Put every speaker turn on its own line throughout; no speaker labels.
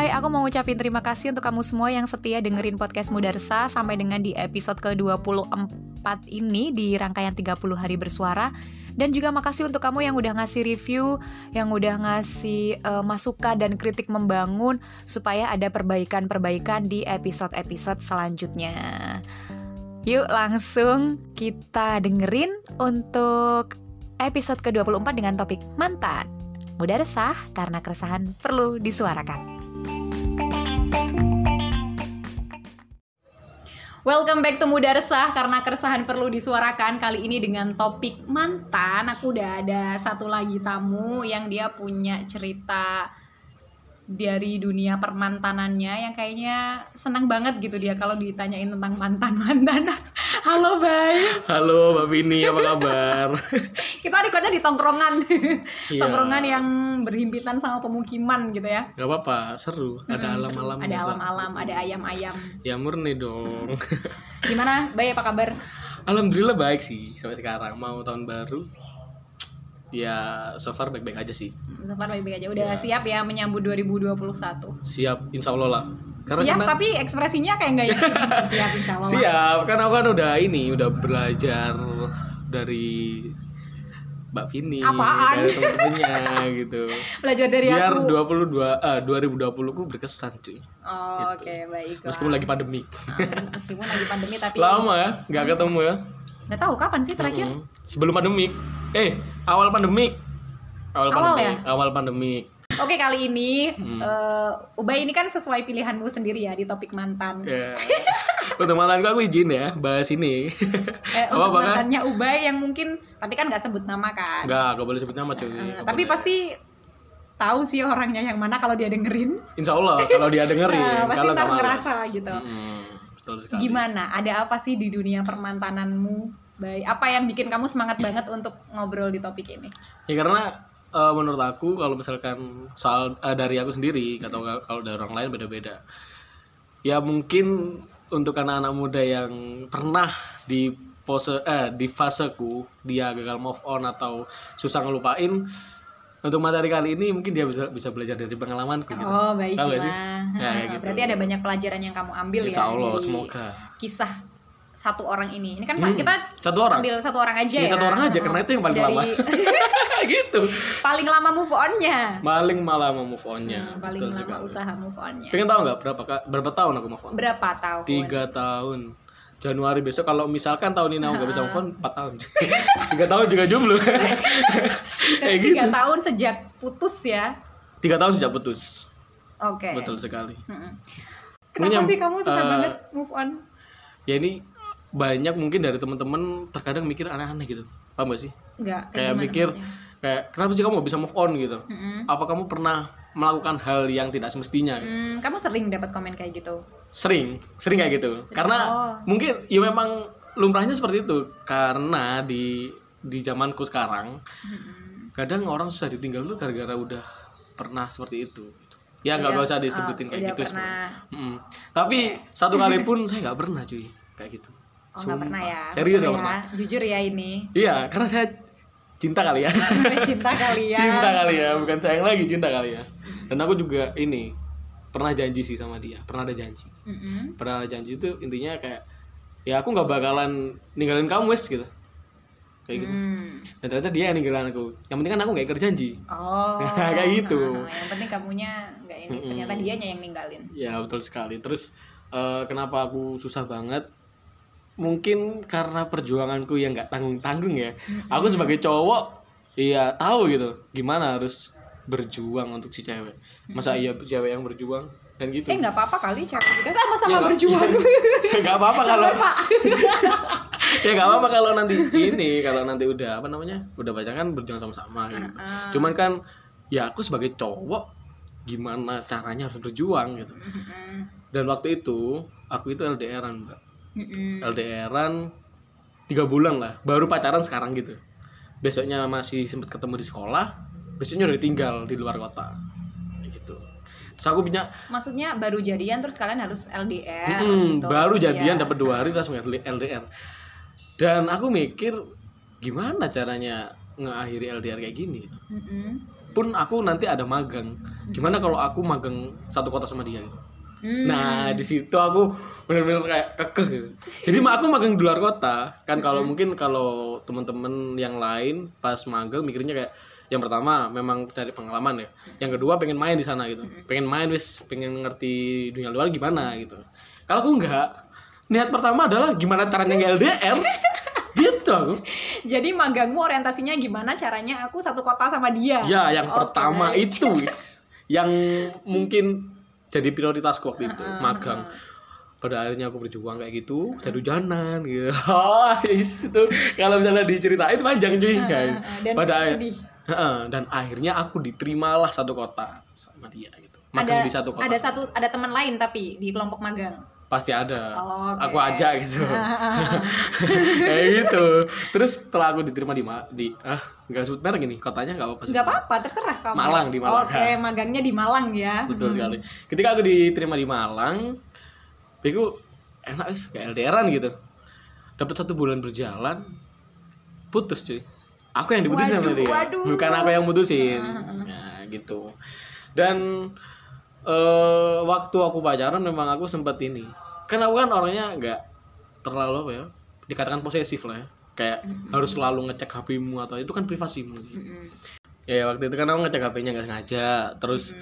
Bye, aku mau ngucapin terima kasih untuk kamu semua yang setia dengerin podcast Mudarsa sampai dengan di episode ke-24 ini di rangkaian 30 hari bersuara. Dan juga makasih untuk kamu yang udah ngasih review, yang udah ngasih uh, masukan dan kritik membangun supaya ada perbaikan-perbaikan di episode-episode selanjutnya. Yuk langsung kita dengerin untuk episode ke-24 dengan topik mantan. Mudah resah karena keresahan perlu disuarakan. Welcome back to Muda Resah karena keresahan perlu disuarakan kali ini dengan topik mantan. Aku udah ada satu lagi tamu yang dia punya cerita dari dunia permantanannya yang kayaknya senang banget gitu dia kalau ditanyain tentang mantan mantan. Halo Bay.
Halo Mbak Vini, apa kabar?
Kita recordnya di tongkrongan, iya. tongkrongan yang berhimpitan sama pemukiman gitu ya.
Gak apa-apa, seru. Ada alam-alam.
Ada alam-alam, ada ayam-ayam.
Ya murni dong.
Gimana Bay apa kabar?
Alhamdulillah baik sih sampai sekarang. Mau tahun baru ya so far baik-baik aja sih
so far baik-baik aja udah ya. siap ya menyambut 2021
siap insya Allah lah
karena siap karena, tapi ekspresinya kayak yakin siap insya Allah
siap karena aku kan udah ini udah belajar dari Mbak Vini
Apaan?
dari temen-temennya gitu.
Belajar dari
Biar
aku.
Biar 22 uh, 2020 ku berkesan cuy.
Oh, gitu. oke okay, baik.
Meskipun lagi pandemi.
Hmm, meskipun lagi pandemi tapi
lama ya, nggak ketemu ya.
Nggak tahu kapan sih terakhir? Mm
-hmm. Sebelum pandemi. Eh, awal pandemi. Awal,
awal
pandemi.
Ya?
Awal pandemi.
Oke kali ini hmm. uh, Ubay ini kan sesuai pilihanmu sendiri ya di topik mantan.
Yeah. untuk mantanku aku izin ya bahas ini.
eh, untuk apa, mantannya? Ubay yang mungkin tapi kan nggak sebut nama kan?
Nggak, nggak boleh sebut nama cuy.
Uh, tapi pasti tahu sih orangnya yang mana kalau dia dengerin.
Insya Allah kalau dia dengerin.
nah, pasti
kalau
ntar ngerasa gitu.
Hmm, betul sekali.
Gimana? Ada apa sih di dunia permantananmu? Baik, apa yang bikin kamu semangat banget untuk ngobrol di topik ini?
Ya karena uh, menurut aku kalau misalkan soal uh, dari aku sendiri atau kalau dari orang lain beda-beda. Ya mungkin untuk anak-anak muda yang pernah di pose eh di faseku dia gagal move on atau susah ngelupain untuk materi kali ini mungkin dia bisa bisa belajar dari pengalamanku gitu.
Oh baiklah.
Ya, gitu.
Berarti ada banyak pelajaran yang kamu ambil
Insya
ya
Allah,
dari
semoga.
kisah satu orang ini. Ini kan hmm, kita
satu orang.
ambil satu orang aja
ya.
ya.
Satu orang aja karena itu yang paling Dari... lama. gitu.
Paling lama move onnya.
Paling lama move onnya.
Hmm, paling Betul lama sekali. usaha move onnya.
Pengen tahu nggak berapa berapa tahun aku move on?
Berapa tahun?
Tiga tahun. Januari besok kalau misalkan tahun ini aku nggak bisa move on 4 tahun. tiga tahun juga jomblo.
Kayak gitu. Tiga tahun sejak putus ya?
Tiga tahun sejak putus.
Oke. Okay.
Betul sekali.
Hmm. Kenapa sih kamu susah uh, banget move on?
Ya ini banyak mungkin dari teman-teman terkadang mikir aneh-aneh gitu paham gak sih
Enggak,
kayak mikir kayak kenapa sih kamu bisa move on gitu mm-hmm. apa kamu pernah melakukan hal yang tidak semestinya gitu?
mm, kamu sering dapat komen kayak gitu
sering sering kayak gitu sering. karena oh. mungkin ya memang lumrahnya seperti itu karena di di zamanku sekarang mm-hmm. kadang orang susah ditinggal tuh gara-gara udah pernah seperti itu gitu. ya nggak usah disebutin oh, kayak gitu hmm. tapi okay. satu kali pun saya nggak pernah cuy kayak gitu
Oh nggak pernah ya?
Serius
ya?
pernah?
Jujur ya ini.
Iya, karena saya cinta kali ya.
cinta kali ya.
cinta kali ya, bukan sayang lagi cinta kali ya. Dan aku juga ini pernah janji sih sama dia, pernah ada janji. Mm -hmm. Pernah ada janji itu intinya kayak ya aku nggak bakalan ninggalin kamu wes gitu. Kayak gitu. Mm. Dan ternyata dia yang ninggalin aku. Yang penting kan aku nggak ikut janji.
Oh.
kayak gitu.
Nah, yang penting kamunya nggak ini. Mm. Ternyata dianya yang ninggalin.
Ya betul sekali. Terus uh, kenapa aku susah banget? Mungkin karena perjuanganku yang nggak tanggung tanggung ya. Mm-hmm. aku sebagai cowok iya tahu gitu gimana harus berjuang untuk si cewek. Masa iya cewek yang berjuang? Dan gitu.
Eh nggak apa-apa kali cewek juga. Sama-sama ya, berjuang.
Ya, nggak apa-apa kalau ya nggak apa-apa kalau nanti ini kalau nanti udah apa namanya udah baca kan berjuang sama-sama gitu. uh-uh. cuman kan ya aku sebagai cowok gimana caranya harus berjuang gitu. Uh-uh. dan waktu itu aku itu LDRan mbak mm-hmm. LDRan tiga bulan lah baru pacaran sekarang gitu besoknya masih sempat ketemu di sekolah besoknya udah ditinggal di luar kota gitu terus aku punya
maksudnya baru jadian terus kalian harus LDR
mm, gitu. baru jadian ya. dapat dua hari langsung LDR dan aku mikir gimana caranya ngakhiri LDR kayak gini
mm-hmm.
pun aku nanti ada magang gimana kalau aku magang satu kota sama dia gitu
Hmm.
Nah di situ aku bener-bener kayak kekeh gitu. Jadi aku magang di luar kota kan kalau mungkin kalau teman-teman yang lain pas magang mikirnya kayak yang pertama memang cari pengalaman ya. Yang kedua pengen main di sana gitu. Pengen main wis pengen ngerti dunia luar gimana gitu. Kalau aku enggak niat pertama adalah gimana caranya nge LDR gitu aku.
Jadi magangmu orientasinya gimana caranya aku satu kota sama dia?
Ya yang
Oke.
pertama itu wis yang mungkin jadi prioritasku waktu itu magang. Pada akhirnya aku berjuang kayak gitu, jadi hujanan gitu. Oh, itu kalau misalnya diceritain panjang cuy guys. Pada akhir- dan akhirnya aku diterimalah satu kota sama dia gitu. Magang
Ada
di satu kota.
ada satu ada teman lain tapi di kelompok magang.
Pasti ada.
Oh, oke.
Aku aja gitu. kayak gitu. Terus setelah aku diterima di di ah nggak sebut merek ini kotanya nggak apa-apa. sih.
Nggak apa-apa, terserah kamu.
Malang, di Malang.
Oke, magangnya di Malang ya.
betul sekali ketika aku diterima di Malang aku enak wis kayak LDRan gitu dapat satu bulan berjalan putus cuy aku yang diputusin sama
Waduh,
dia
waduh.
bukan aku yang mutusin nah gitu dan eh waktu aku pacaran memang aku sempat ini. Kan aku kan orangnya nggak terlalu apa ya dikatakan posesif lah ya. Kayak harus selalu ngecek HP-mu atau itu kan privasimu
Mm-mm.
ya waktu itu kan aku ngecek HP-nya nggak sengaja. Terus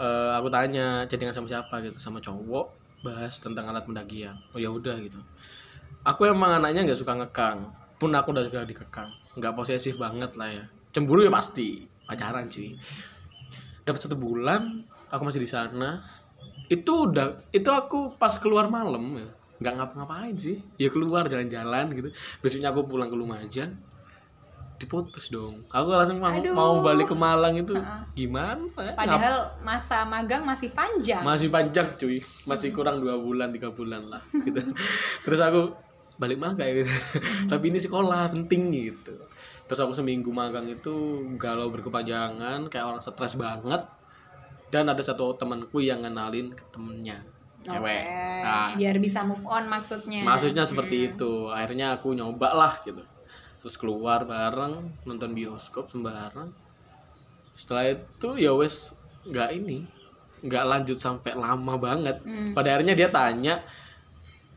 eh, aku tanya chattingan sama siapa? gitu sama cowok. Bahas tentang alat pendakian. Oh ya udah gitu. Aku emang anaknya nggak suka ngekang. Pun aku udah juga dikekang. Nggak posesif banget lah ya. Cemburu ya pasti. Pacaran cuy dapat satu bulan aku masih di sana. Itu udah itu aku pas keluar malam ya. Nggak ngapa-ngapain sih. Ya keluar jalan-jalan gitu. Besoknya aku pulang ke Lumajang diputus dong. Aku langsung mau,
Aduh.
mau balik ke Malang itu. Gimana? Ya?
Padahal masa magang masih panjang.
masih panjang cuy. Masih kurang dua bulan tiga bulan lah gitu. Terus aku balik magang gitu. Tapi ini sekolah penting gitu. Terus aku seminggu magang itu galau berkepanjangan kayak orang stres banget dan ada satu temanku yang ngenalin ke temennya cewek.
Oke,
nah
biar bisa move on maksudnya.
maksudnya seperti itu. Akhirnya aku nyoba lah gitu. Terus keluar bareng nonton bioskop sembarang. Setelah itu ya wes nggak ini nggak lanjut sampai lama banget.
Hmm.
pada akhirnya dia tanya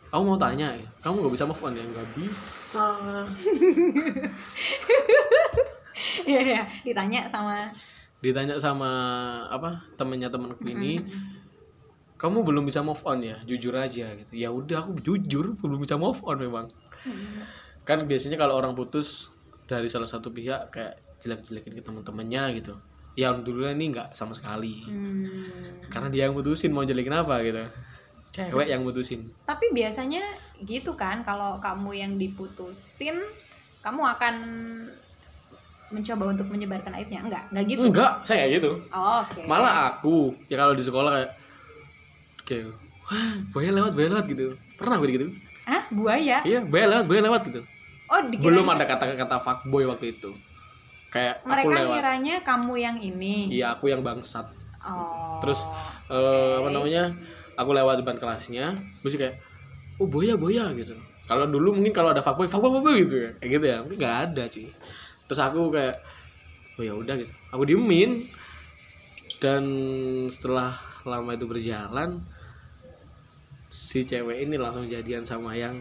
kamu mau tanya ya kamu nggak bisa move on ya? Nggak bisa.
Iya, iya. ditanya sama
ditanya sama apa temennya temanku ini kamu belum bisa move on ya? Jujur aja gitu. Ya udah aku jujur belum bisa move on memang. Kan biasanya kalau orang putus dari salah satu pihak kayak jelek-jelekin ke teman-temannya gitu. Ya alhamdulillah ini nggak sama sekali.
Hmm.
karena dia yang mutusin mau jelekin apa gitu. Cewek yang mutusin.
Tapi biasanya gitu kan kalau kamu yang diputusin, kamu akan mencoba untuk menyebarkan aibnya. Enggak, enggak gitu.
enggak saya kayak gitu.
Oh, Oke.
malah aku ya kalau di sekolah kayak kayak wah buaya lewat buaya lewat gitu. Pernah gue gitu.
Hah, buaya?
iya buaya lewat buaya lewat gitu.
Oh, dikira
belum ada kata-kata fuckboy waktu itu. Kayak aku
mereka
lewat.
ngiranya kamu yang ini.
iya aku yang bangsat.
Oh.
terus eh, apa namanya aku lewat depan kelasnya terus kayak oh boya boya gitu. Kalau dulu mungkin kalau ada fuckboy fuckboy fuckboy gitu ya. Kayak gitu ya. Mungkin nggak ada cuy terus aku kayak oh ya udah gitu. Aku diemin. Dan setelah lama itu berjalan si cewek ini langsung jadian sama yang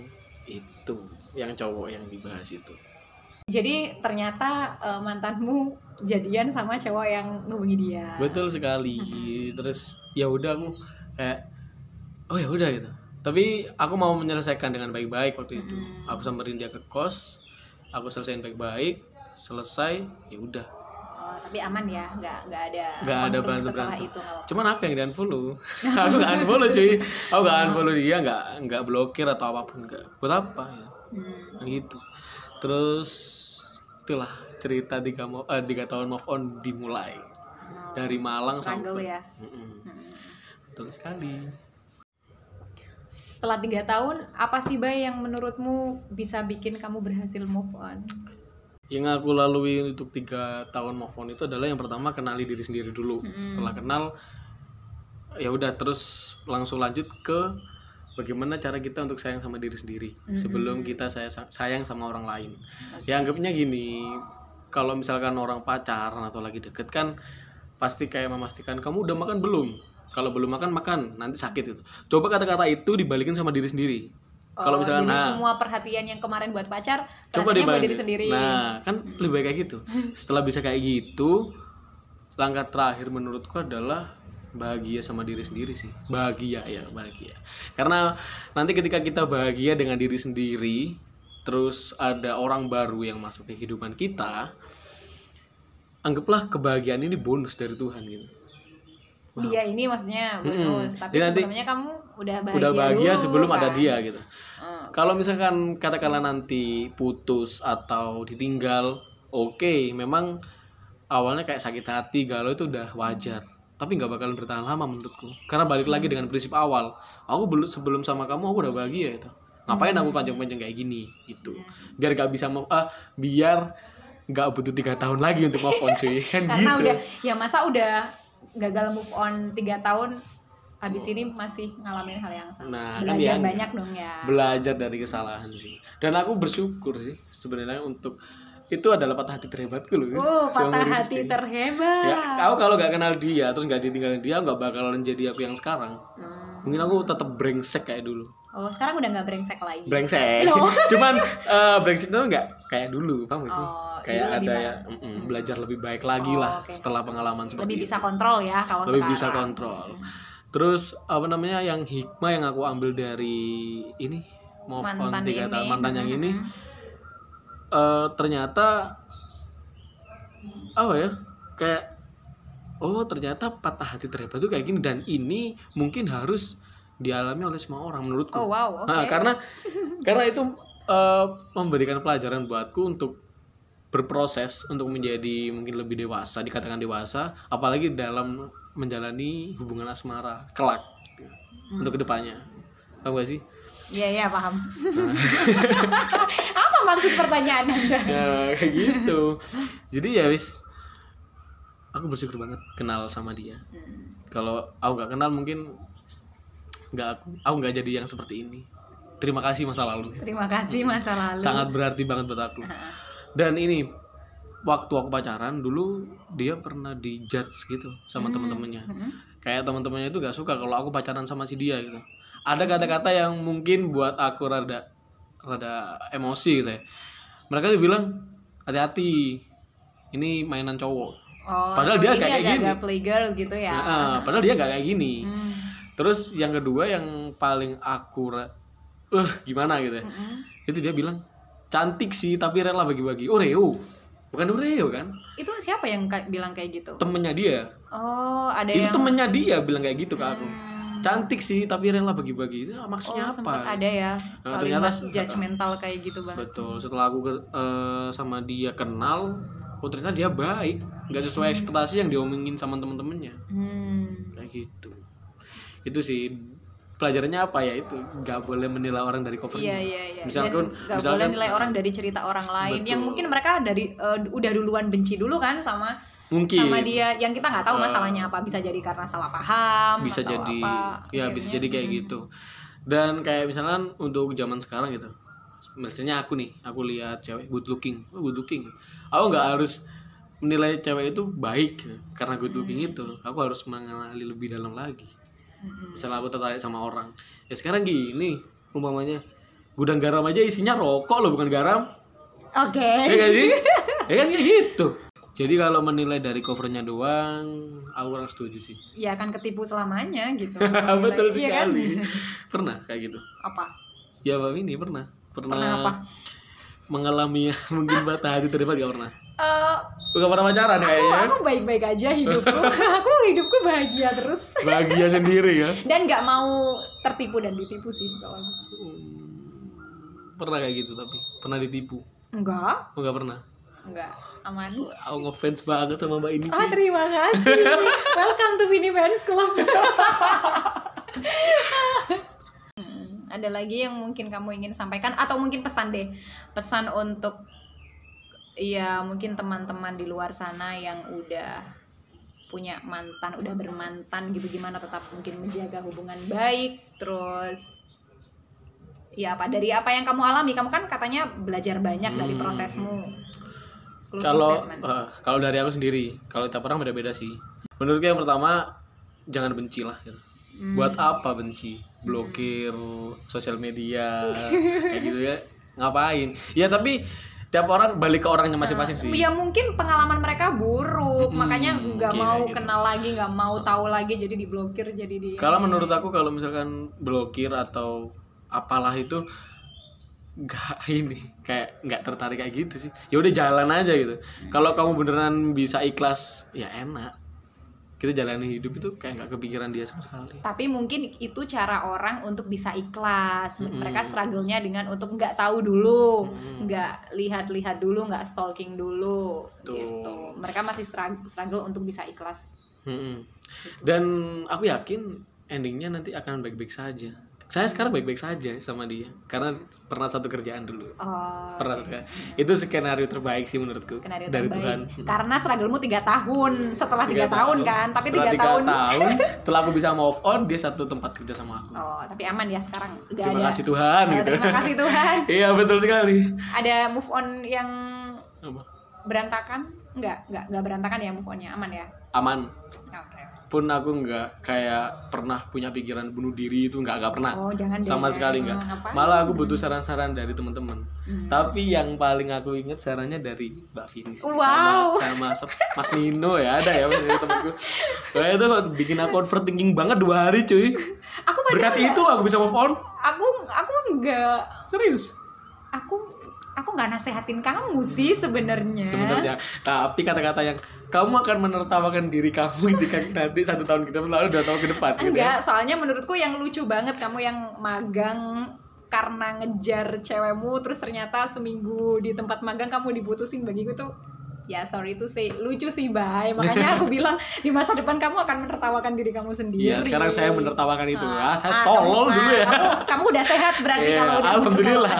itu yang cowok yang dibahas itu.
Jadi ternyata eh, mantanmu jadian sama cowok yang ngubungi dia.
betul sekali. Terus ya udah aku kayak oh ya udah gitu. Tapi aku mau menyelesaikan dengan baik-baik waktu itu. Aku samperin dia ke kos aku selesaiin baik-baik selesai ya udah
Oh, tapi aman ya, nggak nggak ada
nggak ada berantem
itu apa-apa.
cuman aku yang di unfollow aku nggak unfollow cuy aku nggak unfollow dia nggak nggak blokir atau apa pun nggak buat apa ya
Hmm.
gitu terus itulah cerita tiga mo- eh, tiga tahun move on dimulai dari Malang
Struggle
sampai
ya.
Mm-mm.
Hmm.
betul sekali
Setelah tiga tahun, apa sih Bay yang menurutmu bisa bikin kamu berhasil move on?
Yang aku lalui untuk tiga tahun move on itu adalah yang pertama kenali diri sendiri dulu. Setelah kenal ya udah terus langsung lanjut ke bagaimana cara kita untuk sayang sama diri sendiri sebelum kita saya sayang sama orang lain. Ya anggapnya gini kalau misalkan orang pacaran atau lagi deket kan pasti kayak memastikan kamu udah makan belum? Kalau belum makan makan nanti sakit itu coba kata-kata itu dibalikin sama diri sendiri kalau
Oh,
misalkan
jadi
nah.
semua perhatian yang kemarin buat pacar
coba
buat diri sendiri.
nah kan lebih baik kayak gitu. Setelah bisa kayak gitu langkah terakhir menurutku adalah bahagia sama diri sendiri sih. Bahagia ya bahagia. Karena nanti ketika kita bahagia dengan diri sendiri terus ada orang baru yang masuk ke kehidupan kita anggaplah kebahagiaan ini bonus dari Tuhan gitu.
Dia ini maksudnya bonus. Tapi
Jadi nanti
sebelumnya kamu udah bahagia
udah bahagia
dulu,
sebelum ada
kan?
dia gitu.
Hmm.
Kalau misalkan katakanlah nanti putus atau ditinggal oke memang awalnya kayak sakit hati galau itu udah wajar. Tapi nggak bakalan bertahan lama menurutku. Karena balik lagi dengan prinsip awal. Aku belum sebelum sama kamu aku udah bahagia itu. Ngapain aku panjang-panjang kayak gini? Gitu. Biar gak bisa mau ah biar nggak butuh tiga tahun lagi untuk move on cuy. Kan
karena
gitu.
udah ya masa udah gagal move on tiga tahun habis ini masih ngalamin hal yang sama.
Nah,
belajar
dia
banyak dong ya.
Belajar dari kesalahan sih. Dan aku bersyukur sih sebenarnya untuk itu adalah patah hati terhebatku loh.
Oh patah hati terhebat.
Ya aku kalau nggak kenal dia terus nggak ditinggalin dia nggak bakalan jadi aku yang sekarang.
Hmm.
mungkin aku tetap brengsek kayak dulu.
Oh sekarang udah nggak brengsek lagi?
Brengsek.
Loh.
cuman eh, brengsek itu nggak kayak dulu paham gak sih?
Oh,
kayak ada
lebih
ya mm-mm, belajar lebih baik lagi
Oh,
lah
oke.
setelah pengalaman seperti
lebih
itu.
bisa kontrol ya kalau
lebih
sekarang.
bisa kontrol terus apa namanya yang hikmah yang aku ambil dari ini move on
Mantan
tiga tahun mantan yang ini eh, ternyata apa ya kayak oh ternyata patah hati terhebat itu kayak gini. Dan ini mungkin harus dialami oleh semua orang menurutku.
Oh wow oke.
Nah, karena karena itu eh, memberikan pelajaran buatku untuk berproses untuk menjadi mungkin lebih dewasa dikatakan dewasa apalagi dalam menjalani hubungan asmara kelak
Hmm.
untuk ke depannya paham gak sih
Iya iya paham. Apa maksud pertanyaan anda?
ya kayak gitu jadi ya wis aku bersyukur banget kenal sama dia
Hmm.
kalau aku nggak kenal mungkin nggak aku aku nggak jadi yang seperti ini terima kasih masa lalu
Terima kasih masa lalu.
sangat berarti banget buat aku dan ini waktu aku pacaran dulu dia pernah dijudge gitu sama teman-temannya kayak teman-temannya itu gak suka kalau aku pacaran sama si dia gitu ada kata-kata yang mungkin buat aku rada rada emosi gitu ya mereka tuh bilang hati-hati ini mainan cowok
Oh,
Padahal dia kayak gini.
playgirl gitu ya.
Nah, padahal dia gak kayak gini
Hmm.
terus yang kedua yang paling aku eh gimana gitu ya
Mm-mm.
itu dia bilang cantik sih tapi rela bagi-bagi. Oreo. Bukan Oreo kan?
Itu siapa yang ka- bilang kayak gitu?
temennya dia.
Oh, ada
itu
yang
temennya dia bilang kayak gitu ke aku.
Hmm.
cantik sih tapi rela bagi-bagi. Itu
Oh,
maksudnya
sempat
apa?
ada ya?
Nah, ternyata-
judgmental kayak gitu banget.
betul. Setelah aku eh, sama dia kenal oh ternyata dia baik. Nggak sesuai ekspektasi yang diomongin sama temen-temennya.
Hmm.
kayak gitu. Itu sih pelajarannya apa ya itu? Nggak boleh menilai orang dari covernya
Iya iya iya.
Misalkan-
nggak
misalkan-
boleh nilai orang dari cerita orang lain. Yang
Betul.
mungkin mereka dari eh, udah duluan benci dulu kan sama
mungkin.
sama dia. Yang kita nggak tahu masalahnya apa. Bisa jadi karena salah paham
bisa
atau
jadi
apa,
ya bisa jadi kayak gitu. Dan kayak misalnya untuk zaman sekarang gitu. Misalnya aku nih aku lihat cewek good looking. Oh, good looking. Aku nggak harus menilai cewek itu baik karena good looking
Hmm.
itu. Aku harus mengenali lebih dalam lagi
Mm-mm.
misalnya aku tertarik sama orang ya sekarang gini umpamanya gudang garam aja isinya rokok loh bukan garam
Oke.
ya gak sih ya kan kayak gitu jadi kalau menilai dari covernya doang aku kurang setuju sih
Ya akan ketipu selamanya gitu.
betul
Iya kan?
sekali pernah kayak gitu
Apa?
ya mbak ini pernah pernah,
Pernah apa?
mengalami mungkin patah hati terlibat gak pernah
Eh,
Gak pernah pacaran
aku,
kayaknya
aku baik-baik aja hidupku. aku hidupku bahagia terus.
bahagia sendiri ya
Dan nggak mau tertipu dan ditipu sih kalau aku.
pernah kayak gitu tapi pernah ditipu
Enggak,
oh, gak pernah
enggak. Aman.
aku ngefans banget sama mbak ini
Ah, terima kasih. Welcome to Vini Fans Club. Hmm, ada lagi yang mungkin kamu ingin sampaikan atau mungkin pesan deh. Pesan untuk ya mungkin teman-teman di luar sana yang udah punya mantan, udah bermantan gitu gimana tetap mungkin menjaga hubungan baik terus ya apa dari apa yang kamu alami kamu kan katanya belajar banyak dari
Hmm.
prosesmu. Closing
kalau eh, kalau dari aku sendiri kalau tiap orang beda-beda sih. Menurutku yang pertama jangan benci lah gitu.
Hmm.
buat apa benci? Blokir sosial media kayak gitu ya. Ngapain? Ya tapi tiap orang balik ke orangnya masing-masing sih.
Ya mungkin pengalaman mereka buruk,
Mm-mm,
makanya nggak mau
gitu.
kenal lagi, nggak mau tahu lagi, jadi diblokir, jadi di.
kalau menurut aku kalau misalkan blokir atau apalah itu nggak ini kayak nggak tertarik kayak gitu sih. Ya udah jalan aja gitu. Kalau kamu beneran bisa ikhlas ya enak kita jalani hidup itu kayak nggak kepikiran dia sama sekali
Tapi mungkin itu cara orang untuk bisa ikhlas.
Mm-mm.
Mereka struggle-nya dengan untuk nggak tahu dulu, nggak lihat-lihat dulu, nggak stalking dulu,
Betul.
gitu. Mereka masih struggle, struggle untuk bisa ikhlas.
Mm-mm. dan aku yakin endingnya nanti akan baik-baik saja saya sekarang baik-baik saja sama dia karena pernah satu kerjaan dulu
Oh,
pernah kan? itu skenario terbaik sih menurutku
skenario
dari
terbaik.
Tuhan
Karena strugglemu tiga tahun, setelah tiga,
Tiga
tahun, kan, tapi tiga, tahun.
setelah aku bisa move on dia satu tempat kerja sama aku
Oh, tapi aman ya sekarang. Gak
terima
ada.
kasih Tuhan
Oh,
gitu
Terima kasih Tuhan.
iya betul sekali
Ada move on yang
Apa?
berantakan? Enggak, enggak, enggak berantakan ya move onnya, aman ya.
aman
Oke.
Pun aku nggak kayak pernah punya pikiran bunuh diri itu nggak nggak pernah
Oh, jangan deh.
sama sekali nggak
Hmm, ngapain?
malah aku butuh saran-saran dari teman-teman
Hmm.
tapi yang paling aku inget sarannya dari Mbak Vini sih.
Wow.
sama sama Mas Nino ya ada ya temanku Wah, itu bikin aku overthinking banget dua hari cuy
Aku
berkat itu aku bisa move on
aku aku enggak
serius
aku aku nggak nasehatin kamu sih sebenarnya.
sebenarnya tapi kata-kata yang kamu akan menertawakan diri kamu ketika nanti satu tahun ke depan lalu dua tahun ke depan gitu ya.
Enggak, soalnya menurutku yang lucu banget kamu yang magang karena ngejar cewekmu terus ternyata seminggu di tempat magang kamu diputusin bagiku tuh ya sorry itu sih lucu sih bay makanya aku bilang di masa depan kamu akan menertawakan diri kamu sendiri
Iya, sekarang saya menertawakan itu. Ah, saya
Ah,
tolol
kamu,
dulu
ah,
ya.
kamu, kamu udah sehat berarti
Iya,
kalau udah
alhamdulillah.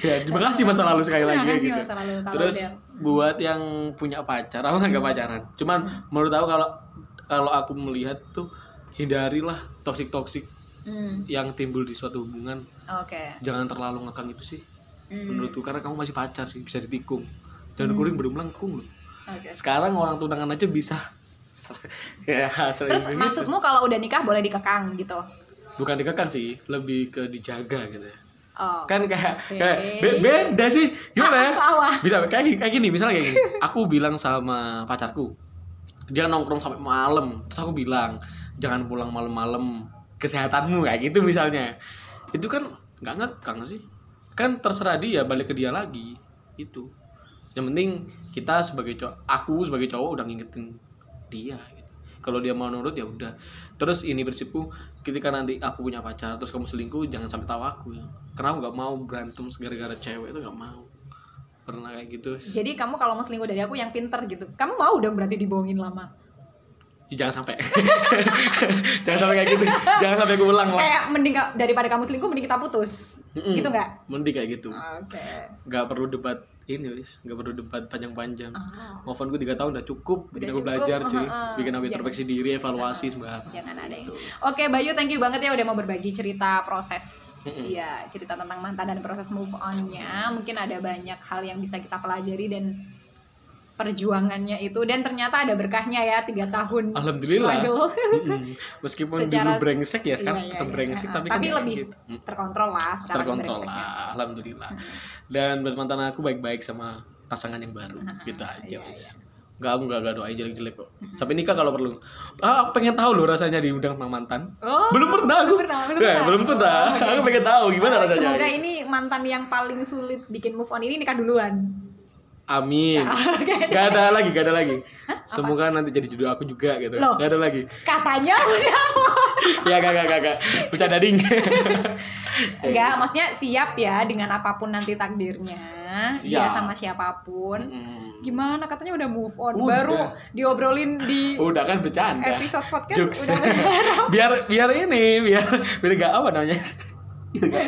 ya, terima kasih masa lalu sekali
Terima
lagi ya
kasih
gitu.
masa lalu,
Terus
udah.
buat yang punya pacar, aku kan gak pacaran. Cuman menurut aku kalau kalau aku melihat tuh hindarilah toksik toksik
Hmm,
yang timbul di suatu hubungan.
Oke.
Jangan terlalu ngekang itu sih.
Hmm,
Menurutku karena kamu masih pacar sih, bisa ditikung. Dan kuring belum melengkung loh.
Oke.
Sekarang orang tunangan aja bisa. ya,
Terus
begitu.
maksudmu kalau udah nikah boleh dikekang gitu?
bukan dikekang sih, lebih ke dijaga gitu ya.
Oh.
kan kayak,
Oke.
kayak be- beda sih gimana ya bisa kayak kayak gini misalnya kayak gini aku bilang sama pacarku dia nongkrong sampai malam terus aku bilang jangan pulang malam-malam kesehatanmu kayak gitu misalnya itu kan nggak ngekang sih kan terserah dia balik ke dia lagi itu yang penting kita sebagai cowok aku sebagai cowok udah ngingetin dia gitu. kalau dia mau nurut ya udah terus ini prinsipku ketika nanti aku punya pacar terus kamu selingkuh jangan sampai tahu aku ya. karena aku nggak mau berantem gara-gara cewek itu nggak mau pernah kayak gitu
Jadi kamu kalau mau selingkuh dari aku yang pinter gitu. Kamu mau dong berarti dibohongin lama.
Jangan sampai jangan sampai kayak gitu jangan sampai keulang lah
Kayak mending daripada kamu selingkuh mending kita putus.
Mm-mm.
Gitu nggak?
mending kayak gitu
Oke.
nggak perlu debat ini wis nggak perlu debat panjang-panjang
Ah.
move on gue tiga tahun udah cukup bikin
Udah
aku
cukup,
belajar cuy
ah.
bikin aku
Jangan-
introspeksi diri evaluasi sembarang
Jangan ada yang. Oke Bayu, thank you banget ya udah mau berbagi cerita proses. Iya, cerita tentang mantan dan proses move on-nya. Mungkin ada banyak hal yang bisa kita pelajari dan perjuangannya itu dan ternyata ada berkahnya ya tiga tahun
Alhamdulillah.
struggle.
Mm-mm. meskipun
Secara-
dulu brengsek ya sekarang
Iya, iya,
tetap
iya.
brengsek
Ah,
tapi, kan ya
lebih
gitu.
Terkontrol lah sekarang
terkontrol
brengseknya.
lah alhamdulillah dan buat mantan aku baik-baik sama pasangan yang baru gitu aja
iya,
wis Gak, aku gak, gak doain jelek-jelek kok Sampai nikah kalau perlu Ah pengen tahu loh rasanya diundang sama mantan
Oh,
Belum pernah aku
belum pernah, belum
Ya,
pernah.
belum pernah
Oh.
Aku pengen tahu gimana
Oh,
rasanya
Semoga ini mantan yang paling sulit bikin move on ini nikah duluan.
Amin. Gak ada lagi, gak ada lagi Semoga nanti jadi jodoh aku juga gitu
Loh.
Gak ada lagi
Katanya udah.
Ya gak, gak, gak, gak Bercanda ding
Enggak, maksudnya siap ya dengan apa pun nanti takdirnya.
Siap.
Dia sama siapa
pun.
Gimana katanya udah move on.
Udah.
Baru diobrolin di
Udah kan bercanda
episode podcast
Jokes.
udah
biar biar ini biar biar gak apa namanya biar gak,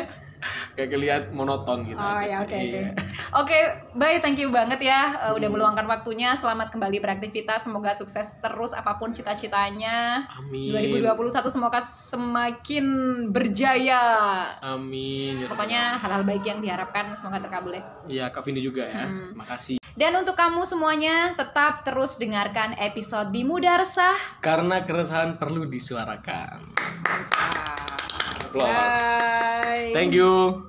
gak kelihat monoton gitu
Oh ya oke.
Iya.
Oke, bye thank you banget ya uh, udah meluangkan waktunya. Selamat kembali beraktivitas. Semoga sukses terus apa pun cita-citanya.
amin
2021 semoga semakin berjaya.
amin ya
Pokoknya hal-hal baik yang diharapkan semoga terkabul ya.
ya kak Vindi juga ya
Hmm.
makasih
Dan untuk kamu semuanya, tetap terus dengarkan episode di Muda Resah.
Karena keresahan perlu disuarakan. Applause.
Bye.
Thank you.